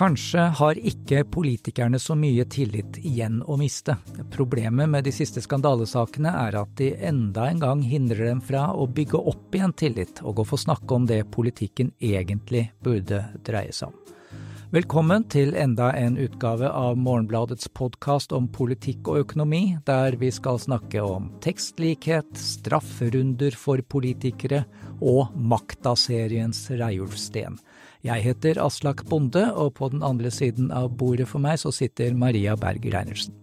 Kanskje har ikke politikerne så mye tillit igjen å miste. Problemet med de siste skandalesakene er at de enda en gang hindrer dem fra å bygge opp igjen tillit, og å få snakke om det politikken egentlig burde dreie seg om. Velkommen til enda en utgave av Morgenbladets podkast om politikk og økonomi, der vi skal snakke om tekstlikhet, strafferunder for politikere og makta-seriens Reiulf Steen. Jeg heter Aslak Bonde, og på den andre siden av bordet for meg så sitter Maria Berg Reinertsen.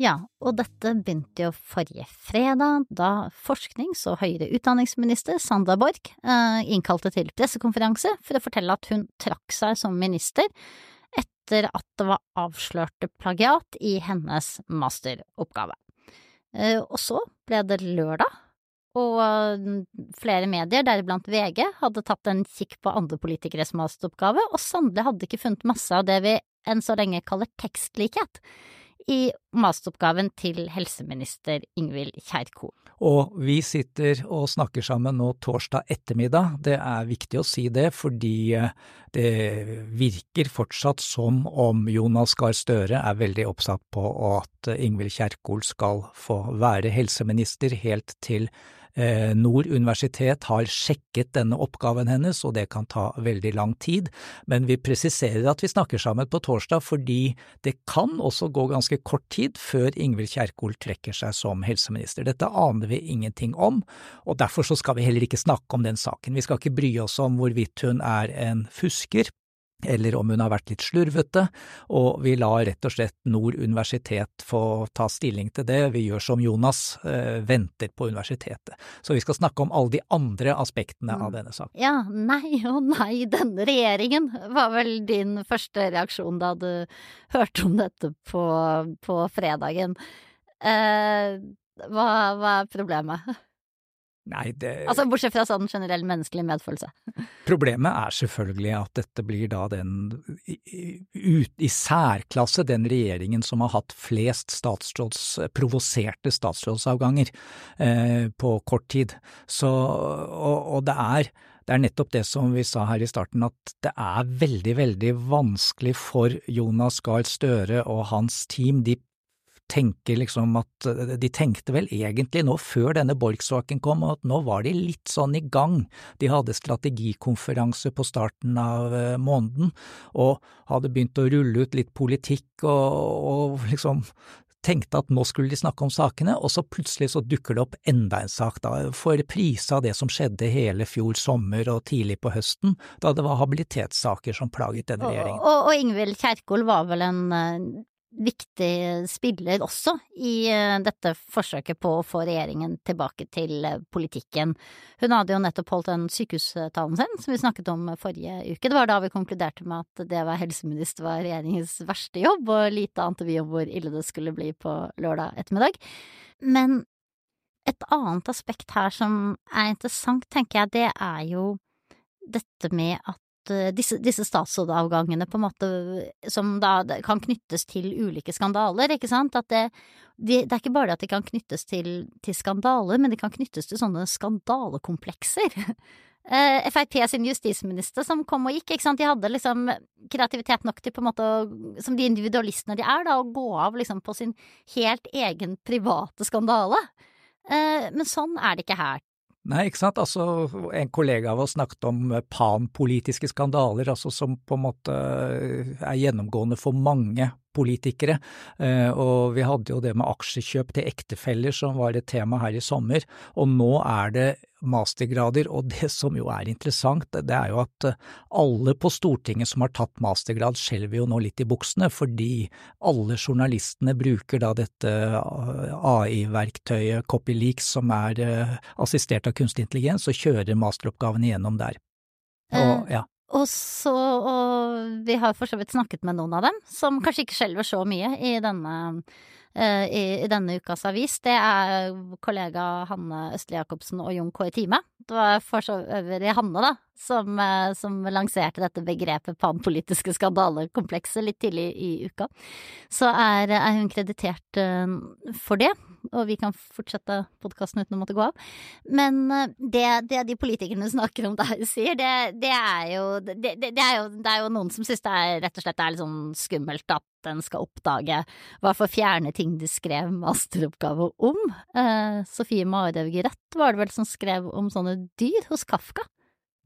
Ja, og dette begynte jo forrige fredag, da forsknings- og høyere utdanningsminister Sandra Borch eh, innkalte til pressekonferanse for å fortelle at hun trakk seg som minister etter at det var avslørte plagiat i hennes masteroppgave. Eh, og så ble det lørdag, og mm, flere medier, deriblant VG, hadde tatt en kikk på andre politikeres masteroppgave, og sannelig hadde ikke funnet masse av det vi enn så lenge kaller tekstlikhet i masteroppgaven til helseminister Ingvild Kjerkol. Og vi sitter og snakker sammen nå torsdag ettermiddag. Det er viktig å si det, fordi eh, det virker fortsatt som om Jonas Gahr Støre er veldig oppsatt på at Ingvild Kjerkol skal få være helseminister helt til Eh, Nord universitet har sjekket denne oppgaven hennes, og det kan ta veldig lang tid, men vi presiserer at vi snakker sammen på torsdag fordi det kan også gå ganske kort tid før Ingvild Kjerkol trekker seg som helseminister. Dette aner vi ingenting om, og derfor så skal vi heller ikke snakke om den saken. Vi skal ikke bry oss om hvorvidt hun er en fusker eller om hun har vært litt slurvete, og vi lar rett og slett Nord universitet få ta stilling til det. Vi gjør som Jonas, eh, venter på universitetet. Så vi skal snakke om alle de andre aspektene av mm. denne saken. Ja, nei og nei, denne regjeringen var vel din første reaksjon da du hørte om dette på, på fredagen. Eh, hva, hva er problemet? Nei, det Altså bortsett fra sånn generell menneskelig medfølelse. Problemet er selvfølgelig at dette blir da den i, i særklasse den regjeringen som har hatt flest statsråds, provoserte statsrådsavganger eh, på kort tid. Så, og, og det er det er nettopp det som vi sa her i starten, at det er veldig, veldig vanskelig for Jonas Gahr Støre og hans team. De tenker liksom at De tenkte vel egentlig nå, før denne Borch-saken kom, at nå var de litt sånn i gang. De hadde strategikonferanse på starten av eh, måneden, og hadde begynt å rulle ut litt politikk og, og liksom tenkte at nå skulle de snakke om sakene, og så plutselig så dukker det opp enda en sak, da, for prisa av det som skjedde hele fjor sommer og tidlig på høsten, da det var habilitetssaker som plaget denne regjeringen. Og, og, og Ingvild Kjerkol var vel en eh, viktig spiller også i eh, dette forsøket på å få regjeringen tilbake til eh, politikken. Hun hadde jo nettopp holdt den sykehustalen sin, som vi snakket om forrige uke. Det var da vi konkluderte med at det å være helseminister var regjeringens verste jobb, og lite ante vi om hvor ille det skulle bli på lørdag ettermiddag. Men et annet aspekt her som er interessant, tenker jeg, det er jo dette med at Eh, disse, disse statsrådavgangene på en måte som da kan knyttes til ulike skandaler, ikke sant, at det, de, det er ikke bare det at de kan knyttes til, til, skandaler, men de kan knyttes til sånne skandalekomplekser. Uh, Frp sin justisminister som kom og gikk, ikke sant, de hadde liksom kreativitet nok til på en måte, som de individualistene de er, da, å gå av liksom på sin helt egen private skandale. Uh, men sånn er det ikke her. Nei, ikke sant. Altså, en kollega av oss snakket om panpolitiske skandaler, altså som på en måte er gjennomgående for mange politikere. Eh, og vi hadde jo det med aksjekjøp til ektefeller som var et tema her i sommer, og nå er det mastergrader, og det som jo er interessant, det er jo at eh, alle på Stortinget som har tatt mastergrad skjelver jo nå litt i buksene, fordi alle journalistene bruker da dette eh, AI-verktøyet Copyleaks som er assistert av kunstig intelligens, og kjører masteroppgavene gjennom der. Og, ja. Og så, og vi har for så vidt snakket med noen av dem, som kanskje ikke skjelver så mye i denne, uh, i, i, denne ukas avis. Det er kollega Hanne Østli Jacobsen og Jon Kåre Time. Det var for så øvrig Hanne, da, som, uh, som lanserte dette begrepet panpolitiske skandalekomplekset litt tidlig i uka. Så er, er hun kreditert uh, for det. Og vi kan fortsette podkasten uten å måtte gå av. Men eh, det, det de politikerne snakker om der, sier, det, det, er jo, det, det, er jo Det er jo noen som syns det er rett og slett er litt sånn skummelt at en skal oppdage hva for fjerne ting de skrev masteroppgave om. Eh, Sofie Marhaug Rett var det vel som skrev om sånne dyr hos Kafka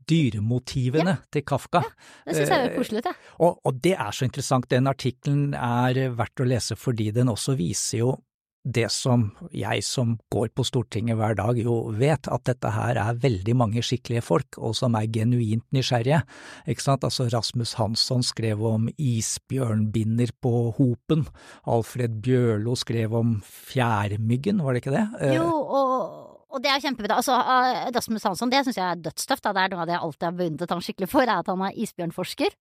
dyremotivene ja. til Kafka. Ja, det syns jeg er koselig, Ja. Og, og, det er så interessant. Den artikkelen er verdt å lese fordi den også viser jo det som jeg som går på Stortinget hver dag jo vet, at dette her er veldig mange skikkelige folk, og som er genuint nysgjerrige. Ikke sant? Altså Rasmus Hansson skrev om isbjørnbinder på Hopen, Alfred Bjørlo skrev om fjærmyggen, var det ikke det? Jo, og og det er kjempebra. Altså, eh, Rasmus Hansson, det syns jeg er dødstøft. Det er noe av det jeg alltid har beundret ham skikkelig for, er at han er isbjørnforsker.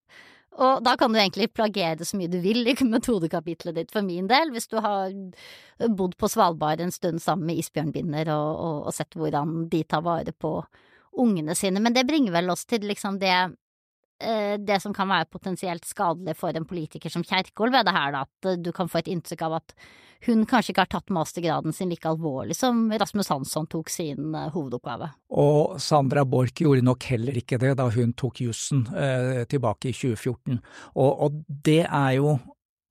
Og da kan du egentlig plagere så mye du vil i metodekapitlet ditt, for min del. Hvis du har bodd på Svalbard en stund sammen med isbjørnbinder og, og, og sett hvordan de tar vare på ungene sine. Men det bringer vel oss til liksom det det som kan være potensielt skadelig for en politiker som Kjerkol ved det her, da, at eh, du kan få et inntrykk av at hun kanskje ikke har tatt mastergraden sin like alvorlig som Rasmus Hansson tok sin uh, hovedoppgave. Og Sandra Borch gjorde nok heller ikke det da hun tok jussen eh, tilbake i 2014. Og, og det er jo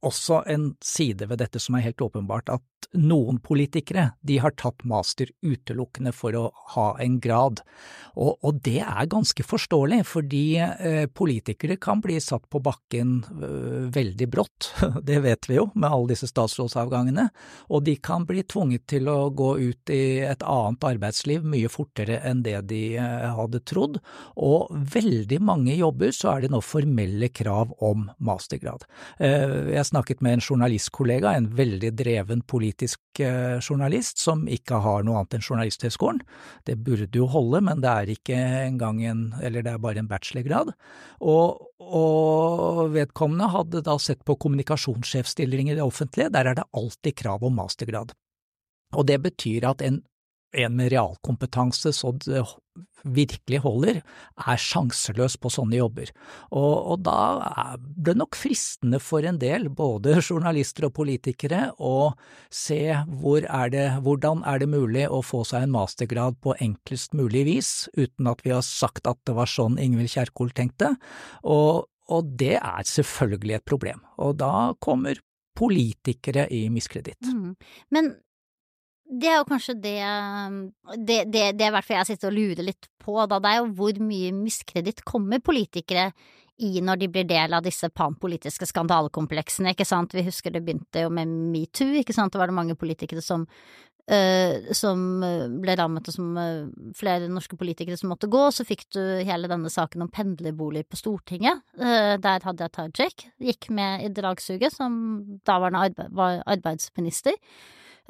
også en side ved dette som er helt åpenbart, at noen politikere de har tatt master utelukkende for å ha en grad, og, og det er ganske forståelig, fordi eh, politikere kan bli satt på bakken eh, veldig brått, det vet vi jo med alle disse statsrådsavgangene, og de kan bli tvunget til å gå ut i et annet arbeidsliv mye fortere enn det de eh, hadde trodd, og veldig mange jobber så er det nå formelle krav om mastergrad. Eh, jeg snakket med en journalistkollega, en veldig dreven politisk eh, journalist, som ikke har noe annet enn Journalisthøgskolen. Det burde jo holde, men det er ikke engang en, eller det er bare en bachelorgrad. Og, og vedkommende hadde da sett på kommunikasjonssjefstillinger i det offentlige, der er det alltid krav om mastergrad. Og det betyr at en en med realkompetanse så det virkelig holder, er sjanseløs på sånne jobber. Og, og, da er det nok fristende for en del, både journalister og politikere, å se hvor er det, hvordan er det mulig å få seg en mastergrad på enklest mulig vis, uten at vi har sagt at det var sånn Ingvild Kjerkol tenkte, og, og det er selvfølgelig et problem. Og da kommer politikere i miskreditt. Mm. Men det er jo kanskje det Det, det, det er hvert fall jeg sitter og lurer litt på, da. Det er jo hvor mye miskreditt kommer politikere i når de blir del av disse panpolitiske skandalekompleksene, ikke sant. Vi husker det begynte jo med metoo, ikke sant. Da var det mange politikere som Uh, som ble rammet, og som uh, flere norske politikere som måtte gå. Så fikk du hele denne saken om pendlerboliger på Stortinget. Uh, der Hadia Tajik gikk med i dragsuget som daværende arbe var arbeidsminister.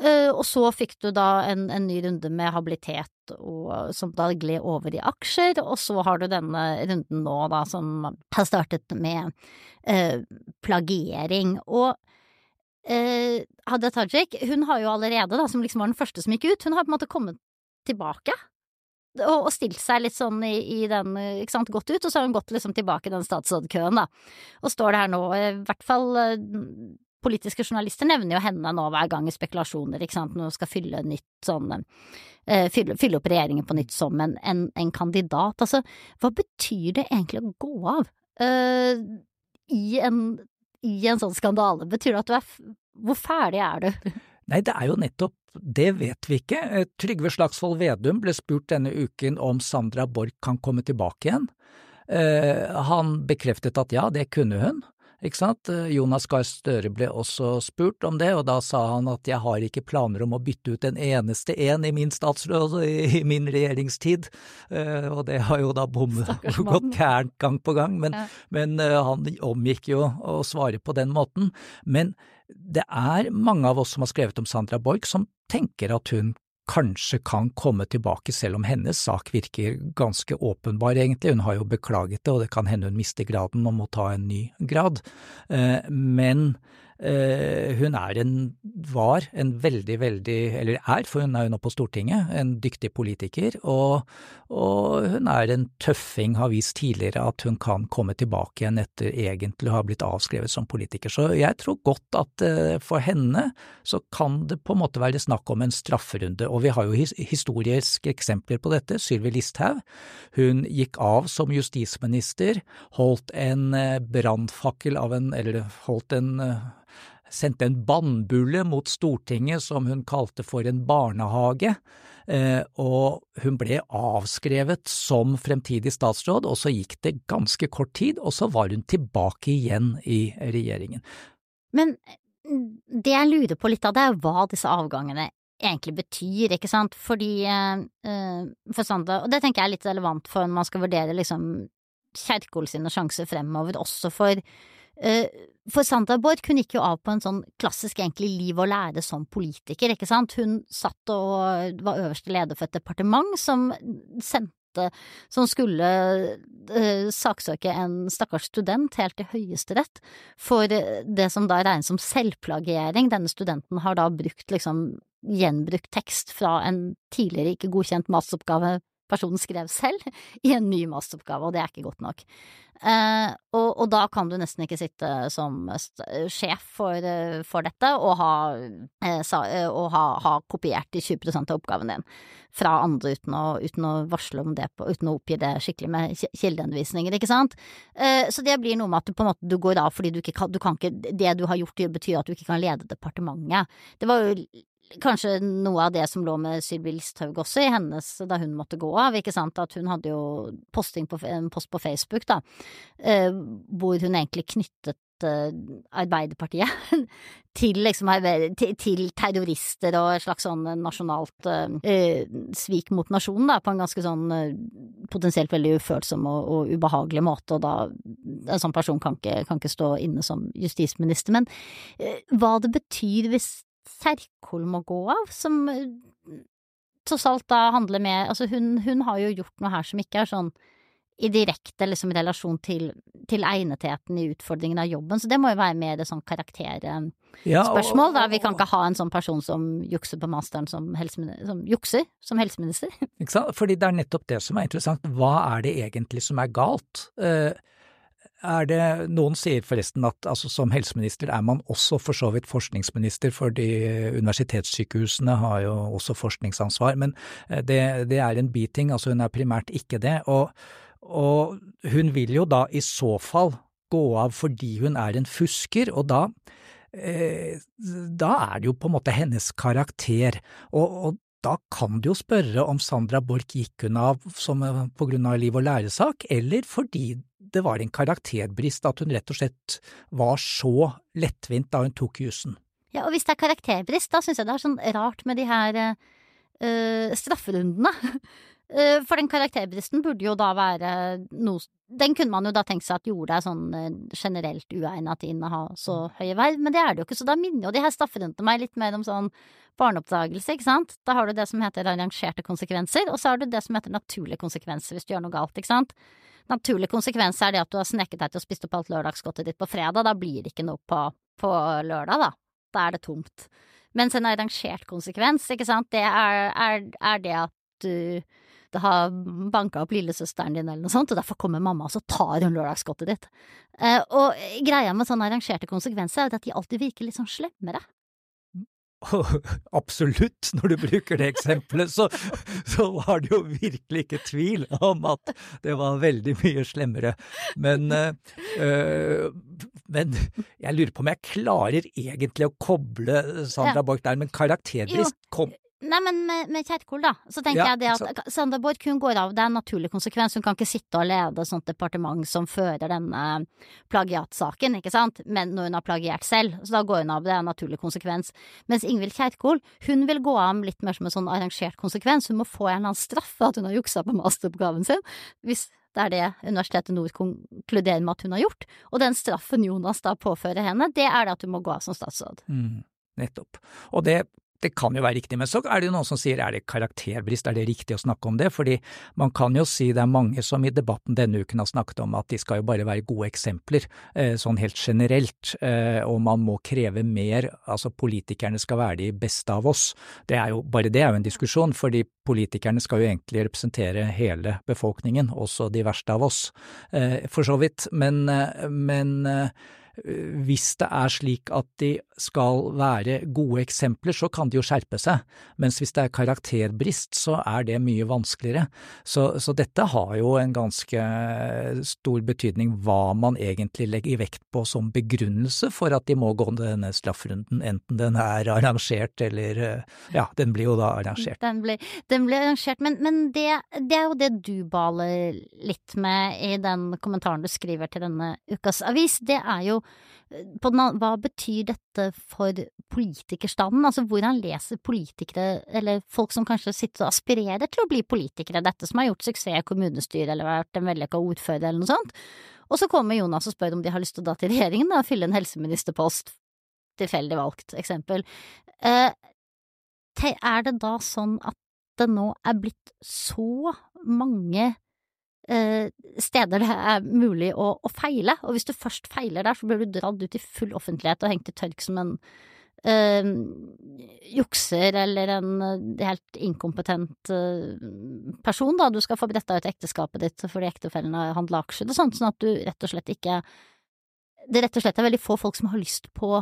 Eh, og så fikk du da en, en ny runde med habilitet og, som da gled over i aksjer, og så har du denne runden nå da som har startet med eh, plagiering. Og eh, Hadia Tajik, hun har jo allerede, da, som liksom var den første som gikk ut, hun har på en måte kommet tilbake. Og, stilt seg litt sånn i, i, den, ikke sant, gått ut, og så har hun gått liksom tilbake i den statsrådkøen, da. Og står det her nå, i hvert fall politiske journalister nevner jo henne nå hver gang i spekulasjoner, ikke sant, når hun skal fylle sånn uh, fylle, fylle, opp regjeringen på nytt som en, en, en, kandidat. Altså, hva betyr det egentlig å gå av uh, i, en, i en sånn skandale? Betyr det at du er Hvor ferdig er du? Nei, det er jo nettopp det vet vi ikke. Eh, Trygve Slagsvold Vedum ble spurt denne uken om Sandra Borch kan komme tilbake igjen. Han bekreftet at ja, det kunne hun. Ikke sant? Jonas Gahr Støre ble også spurt om det, og da sa han at jeg har ikke planer om å bytte ut en eneste en i min statsråd, i min regjeringstid, uh, og det har jo da bommet gått gærent gang på gang, men, ja. men uh, han omgikk jo å svare på den måten. Men det er mange av oss som har skrevet om Sandra Borch som tenker at hun kanskje kan komme tilbake, selv om hennes sak virker ganske åpenbar, egentlig. Hun har jo beklaget det, og det kan hende hun mister graden og må ta en ny grad. Eh, men hun er en, var en veldig, veldig, eller er, for hun er jo nå på Stortinget, en dyktig politiker, og, og hun er en tøffing, har vist tidligere at hun kan komme tilbake igjen etter egentlig å ha blitt avskrevet som politiker. Så jeg tror godt at eh, for henne så kan det på en måte være snakk om en strafferunde, og vi har jo historiske eksempler på dette. Sylvi Listhaug, hun gikk av som justisminister, holdt en eh, brannfakkel av en, eller holdt en sendte en bannbulle mot Stortinget som hun kalte for en barnehage, eh, og hun ble avskrevet som fremtidig statsråd, og så gikk det ganske kort tid, og så var hun tilbake igjen i regjeringen. Men det jeg lurer på litt av, det er hva disse avgangene egentlig betyr, ikke sant, fordi uh, for Sanda, og det tenker jeg er litt relevant for når man skal vurdere liksom Kjerkol sine sjanser fremover, også for Eh, for Sandra Borch, hun gikk jo av på en sånn klassisk egentlig liv og lære som politiker, ikke sant. Hun satt og var øverste leder for et departement som sendte som skulle uh, saksøke en stakkars student helt til Høyesterett for det som da regnes som selvplagiering. Denne studenten har da brukt liksom gjenbrukt tekst fra en tidligere ikke godkjent masteroppgave personen skrev selv, i en ny masteroppgave, og det er ikke godt nok. Eh, og, og, da kan du nesten ikke sitte som sjef for, eh, for dette og, ha, eh, sa, eh, og ha, ha, kopiert de 20 av oppgaven din fra andre uten å, uten å, varsle om det, på, uten å oppgi det skikkelig med kildeanvisninger, ikke sant. Eh, så det blir noe med at du på en måte du går av fordi du ikke kan, du kan ikke, det du har gjort betyr at du ikke kan lede departementet. Det var jo kanskje noe av det som lå med Sylvi Listhaug også i hennes da hun måtte gå av, ikke sant, at hun hadde jo posting på, en post på Facebook, da, eh, hvor hun egentlig knyttet eh, Arbeiderpartiet til, liksom, til, terrorister og et slags sånn nasjonalt eh, svik mot nasjonen, da, på en ganske sånn eh, potensielt veldig ufølsom og, og, ubehagelig måte, og da en sånn person kan ikke, kan ikke stå inne som justisminister. Men eh, hva det betyr hvis Kjerkol må gå av, som eh, tross alt da handler med Altså, hun, hun, har jo gjort noe her som ikke er sånn i direkte liksom, relasjon til, til egnetheten i utfordringen av jobben, så det må jo være mer sånn karakterspørsmål, ja, da. Vi kan ikke ha en sånn person som jukser på masteren som, som jukser som helseminister. Ikke sant, fordi det er nettopp det som er interessant. Hva er det egentlig som er galt? Uh, er det, noen sier forresten at altså, som helseminister er man også for så vidt forskningsminister, fordi universitetssykehusene har jo også forskningsansvar, men eh, det, det er en biting, altså hun er primært ikke det. Og, og, hun vil jo da i så fall gå av fordi hun er en fusker, og da, eh, da er det jo på en måte hennes karakter. Og, og da kan du jo spørre om Sandra Borch gikk hun av som, på grunn av liv og læresak, eller fordi det var en karakterbrist, at hun rett og slett var så lettvint da hun tok jussen. Ja, og hvis det er karakterbrist, da syns jeg det er sånn rart med de her øh, strafferundene. Eh, for den karakterbristen burde jo da være noe Den kunne man jo da tenkt seg at gjorde deg sånn generelt uegnet til å inneha så mm. høye verv, men det er det jo ikke. Så da minner jo de her strafferundene meg litt mer om sånn barneoppdragelse, ikke sant. Da har du det som heter arrangerte konsekvenser, og så har du det som heter naturlige konsekvenser hvis du gjør noe galt, ikke sant naturlig konsekvens er det at du har snekket deg til å spise opp alt lørdagsgodtet ditt på fredag. Da blir det ikke noe på, på lørdag, da. Da er det tomt. Mens en arrangert konsekvens, ikke sant, det er, er, er det at du det ha banka opp lillesøsteren din eller noe sånt, og derfor kommer mamma og så tar hun lørdagsgodtet ditt. Eh, og greia med sånne arrangerte konsekvenser er at de alltid virker litt sånn slemmere. Absolutt, når du bruker det eksempelet, så, så, var det jo virkelig ikke tvil om at det var veldig mye slemmere. Men, øh, men jeg lurer på om jeg klarer egentlig å koble Sandra Borch der, men karakterbrist kom, Nei, men med, med Kjerkol, da, så tenker ja, jeg det at så... Sandra Borch hun går av, det er en naturlig konsekvens. Hun kan ikke sitte og lede et sånt departement som fører denne plagiatsaken, ikke sant, men når hun har plagiert selv, så da går hun av, det er en naturlig konsekvens. Mens Ingvild Kjerkol, hun vil gå av litt mer som en sånn arrangert konsekvens, hun må få en eller annen straff for at hun har juksa på masteroppgaven sin, hvis det er det Universitetet Nord konkluderer med at hun har gjort. Og den straffen Jonas da påfører henne, det er det at hun må gå av som statsråd. Mm, nettopp. Og det det kan jo være riktig, men så er det jo noen som sier er det karakterbrist, er det riktig å snakke om det? Fordi man kan jo si det er mange som i debatten denne uken har snakket om at de skal jo bare være gode eksempler, eh, sånn helt generelt, eh, og man må kreve mer, altså politikerne skal være de beste av oss. Det er jo, bare det er jo en diskusjon, fordi politikerne skal jo egentlig representere hele befolkningen, også de verste av oss, eh, for så vidt. Men, men hvis det er slik at de skal være gode eksempler, så kan de jo skjerpe seg, mens hvis det er karakterbrist, så er det mye vanskeligere. Så, så, dette har jo en ganske stor betydning hva man egentlig legger vekt på som begrunnelse for at de må gå denne straffrunden, enten den er arrangert eller Ja, den blir jo da arrangert. Den blir, den blir arrangert, men, men det, det, er jo det du baler litt med i den kommentaren du skriver til denne ukas avis. Det er jo den, hva betyr dette for politikerstanden? Altså hvordan leser politikere, eller folk som kanskje sitter og aspirerer til å bli politikere, dette som har gjort suksess i kommunestyret eller vært en vellykka ordfører eller noe sånt? Og så kommer Jonas og spør om de har lyst til å dra til regjeringen og fylle en helseministerpost, tilfeldig valgt eksempel. Eh, er det da sånn at det nå er blitt så mange steder det er mulig å, å, feile, og hvis du først feiler der, så blir du dratt ut i full offentlighet og hengt i tørk som en øh, jukser eller en helt inkompetent øh, person, da. Du skal få bretta ut ekteskapet ditt fordi ektefellen har handla aksjer og sånt, sånn at du rett og slett ikke Det rett og slett er veldig få folk som har lyst på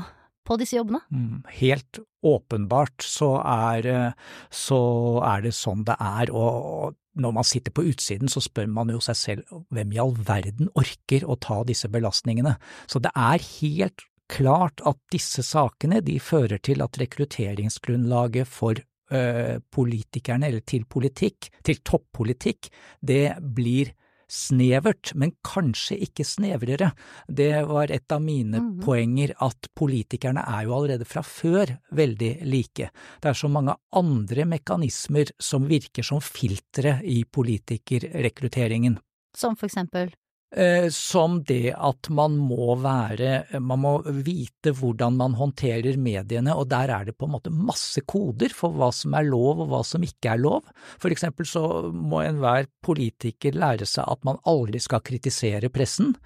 på disse jobbene? Mm, helt åpenbart så er, så er, det sånn det er, og når man sitter på utsiden så spør man jo seg selv hvem i all verden orker å ta disse belastningene. Så det er helt klart at disse sakene de fører til at rekrutteringsgrunnlaget for ø, politikerne, eller til politikk, til toppolitikk, det blir snevert, men kanskje ikke snevrere. Det var et av mine mm. poenger at politikerne er jo allerede fra før veldig like. Det er så mange andre mekanismer som virker som filtre i politikerrekrutteringen. Som for eksempel? Eh, som det at man må være Man må vite hvordan man håndterer mediene, og der er det på en måte masse koder for hva som er lov og hva som ikke er lov. For eksempel så må enhver politiker lære seg at man aldri skal kritisere pressen.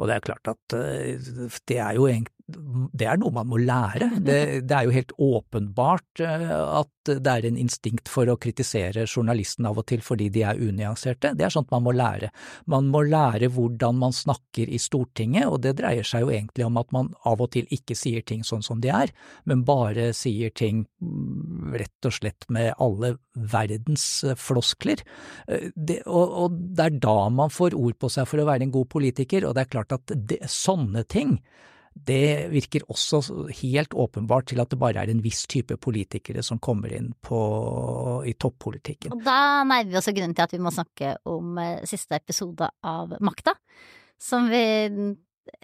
Og det er klart at eh, det er jo egentlig det er noe man må lære. Det, det, er jo helt åpenbart eh, at det er en instinkt for å kritisere journalisten av og til fordi de er unyanserte. Det er sånt man må lære. Man må lære hvordan man snakker i Stortinget, og det dreier seg jo egentlig om at man av og til ikke sier ting sånn som de er, men bare sier ting mm, rett og slett med alle verdens eh, floskler. Eh, det, og, og, det er da man får ord på seg for å være en god politiker, og det er klart at det, sånne ting det virker også helt åpenbart til at det bare er en viss type politikere som kommer inn på, i toppolitikken. Og da nærmer vi oss grunnen til at vi må snakke om eh, siste episode av Makta, som vi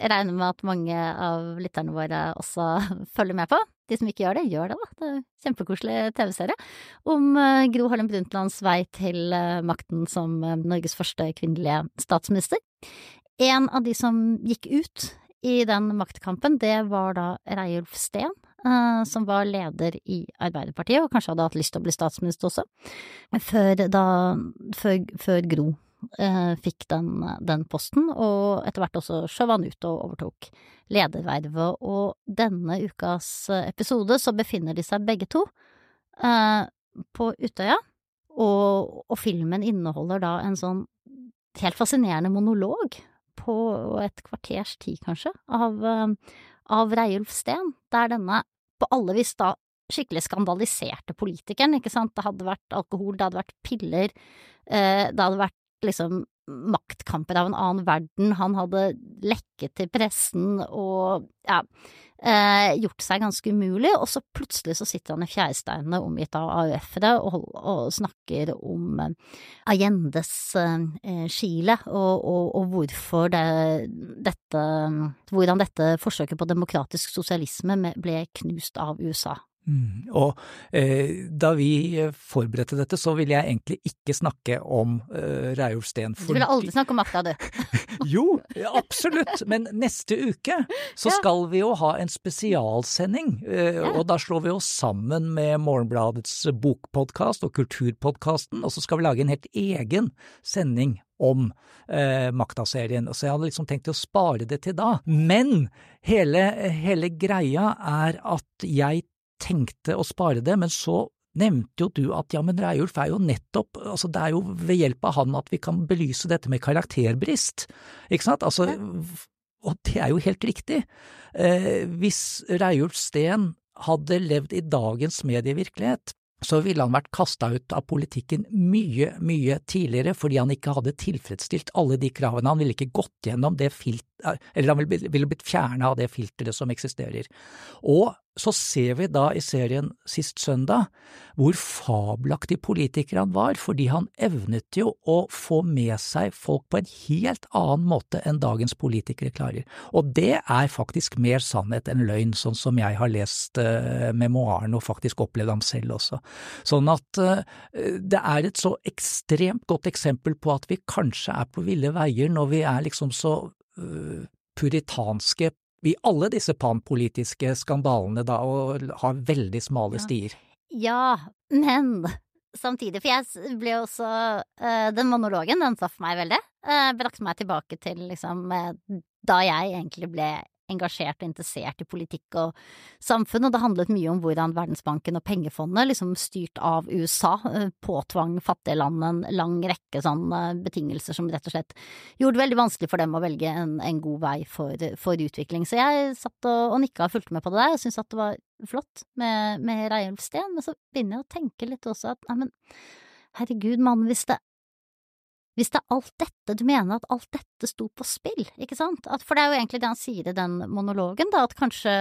regner med at mange av lytterne våre også følger med på. De som ikke gjør det, gjør det, da. Det er en kjempekoselig TV-serie om eh, Gro Harlem Brundtlands vei til eh, makten som Norges første kvinnelige statsminister. En av de som gikk ut i den maktkampen, det var da Reiulf Steen, uh, som var leder i Arbeiderpartiet, og kanskje hadde hatt lyst til å bli statsminister også, før, da, før, før Gro uh, fikk den, den, posten, og etter hvert også skjøv han ut og overtok ledervervet. Og denne ukas episode så befinner de seg begge to uh, på Utøya, og, og filmen inneholder da en sånn helt fascinerende monolog på et kvarters tid, kanskje, av, eh, av Reiulf Steen, der denne på alle vis da skikkelig skandaliserte politikeren, ikke sant, det hadde vært alkohol, det hadde vært piller, eh, det hadde vært liksom maktkamper av en annen verden, han hadde lekket til pressen og ja, eh, gjort seg ganske umulig, og så plutselig så sitter han i fjæresteinene omgitt av AUF-ere og, og, snakker om eh, Allendes eh, Chile og, og, og hvorfor det, dette Hvordan dette forsøket på demokratisk sosialisme ble knust av USA. Mm. Og eh, da vi forberedte dette, så ville jeg egentlig ikke snakke om eh, Reiulf Steen. Du ville aldri snakke om makta, du. jo, absolutt. Men neste uke så ja. skal vi jo ha en spesialsending. Eh, ja. Og da slår vi oss sammen med Morgenbladets bokpodkast og Kulturpodkasten, og så skal vi lage en helt egen sending om eh, Makta-serien. Så jeg hadde liksom tenkt å spare det til da. Men hele, hele greia er at jeg tenkte å spare det, men så nevnte jo du at ja, men Reiulf er jo nettopp, altså det er jo ved hjelp av han at vi kan belyse dette med karakterbrist, ikke sant, altså, og det er jo helt riktig. Eh, hvis Reiulf Steen hadde levd i dagens medievirkelighet, så ville han vært kasta ut av politikken mye, mye tidligere fordi han ikke hadde tilfredsstilt alle de kravene. Han ville ikke gått gjennom det filteret, eller han ville blitt fjerna av det filteret som eksisterer. Og så ser vi da i serien sist søndag hvor fabelaktig politiker han var, fordi han evnet jo å få med seg folk på en helt annen måte enn dagens politikere klarer. Og det er faktisk mer sannhet enn løgn, sånn som jeg har lest uh, memoaren og faktisk opplevd ham selv også. Sånn at uh, det er et så ekstremt godt eksempel på at vi kanskje er på ville veier når vi er liksom så uh, puritanske i alle disse panpolitiske skandalene da, og har veldig smale stier. Ja, men samtidig, for jeg ble også uh, Den monologen, den traff meg veldig. Uh, brakte meg tilbake til liksom uh, da jeg egentlig ble engasjert og interessert i politikk og samfunn, og det handlet mye om hvordan Verdensbanken og pengefondet, liksom styrt av USA, eh, påtvang fattige land en lang rekke sånne betingelser som rett og slett gjorde det veldig vanskelig for dem å velge en, en god vei for, for, utvikling. Så jeg satt og, og nikka og fulgte med på det der, og syntes at det var flott med, med Reiulf Steen, men så begynner jeg å tenke litt også at nei, men herregud, mann, hvis det hvis det er alt dette, du mener at alt dette sto på spill, ikke sant? At, for det er jo egentlig det han sier i den monologen, da, at kanskje,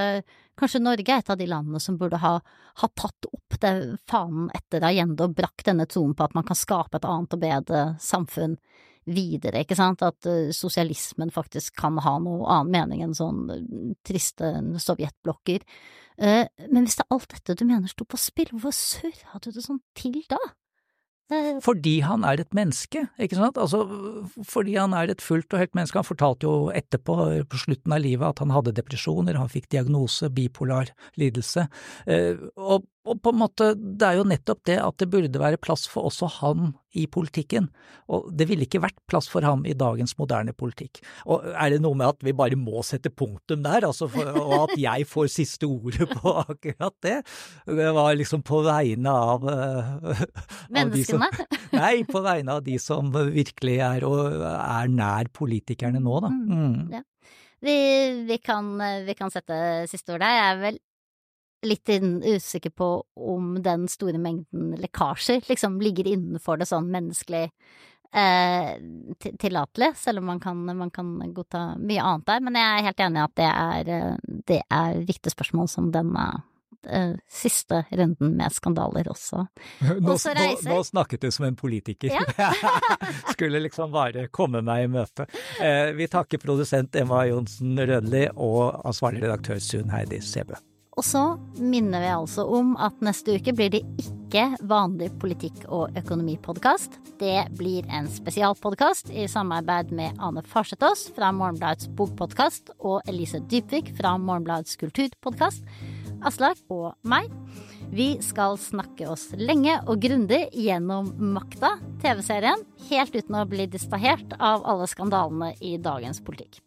kanskje Norge er et av de landene som burde ha, ha tatt opp det fanen etter Allende og brakt denne troen på at man kan skape et annet og bedre samfunn videre, ikke sant, at uh, sosialismen faktisk kan ha noe annen mening enn sånn uh, triste sovjetblokker. Uh, men hvis det er alt dette du mener sto på spill, hvorfor surra du det sånn til da? Fordi han er et menneske, ikke sant? Altså, fordi han er et fullt og helt menneske. Han fortalte jo etterpå, på slutten av livet, at han hadde depresjoner, han fikk diagnose, bipolar lidelse. Eh, og og på en måte, det er jo nettopp det at det burde være plass for også han i politikken, og det ville ikke vært plass for ham i dagens moderne politikk. Og er det noe med at vi bare må sette punktum der, altså for, og at jeg får siste ordet på akkurat det? Det var liksom på vegne av, Menneskene? Av som, nei, på vegne av de som virkelig er, og er nær politikerne nå, da. Mm. Mm. Ja. Vi, vi, kan, vi, kan, sette siste ord der. Jeg er vel litt usikker på om den store mengden lekkasjer liksom ligger innenfor det sånn menneskelig eh, tillatelig, selv om man kan, man kan, godta mye annet der. Men jeg er helt enig i at det er, eh, det er viktige spørsmål som denne eh, siste runden med skandaler også. Nå, også nå, nå snakket du som en politiker. Ja. Skulle liksom bare komme meg i møte. Eh, vi takker produsent Emma Johnsen Rødli og ansvarlig redaktør Sunn Heidi Sebø. Og så minner vi altså om at neste uke blir det ikke vanlig politikk- og økonomipodkast. Det blir en spesialpodkast i samarbeid med Ane Farsetås fra Morgenbladets bokpodkast og Elise Dypvik fra Morgenbladets kulturpodkast, Aslak og meg. Vi skal snakke oss lenge og grundig gjennom Makta, TV-serien, helt uten å bli distrahert av alle skandalene i dagens politikk.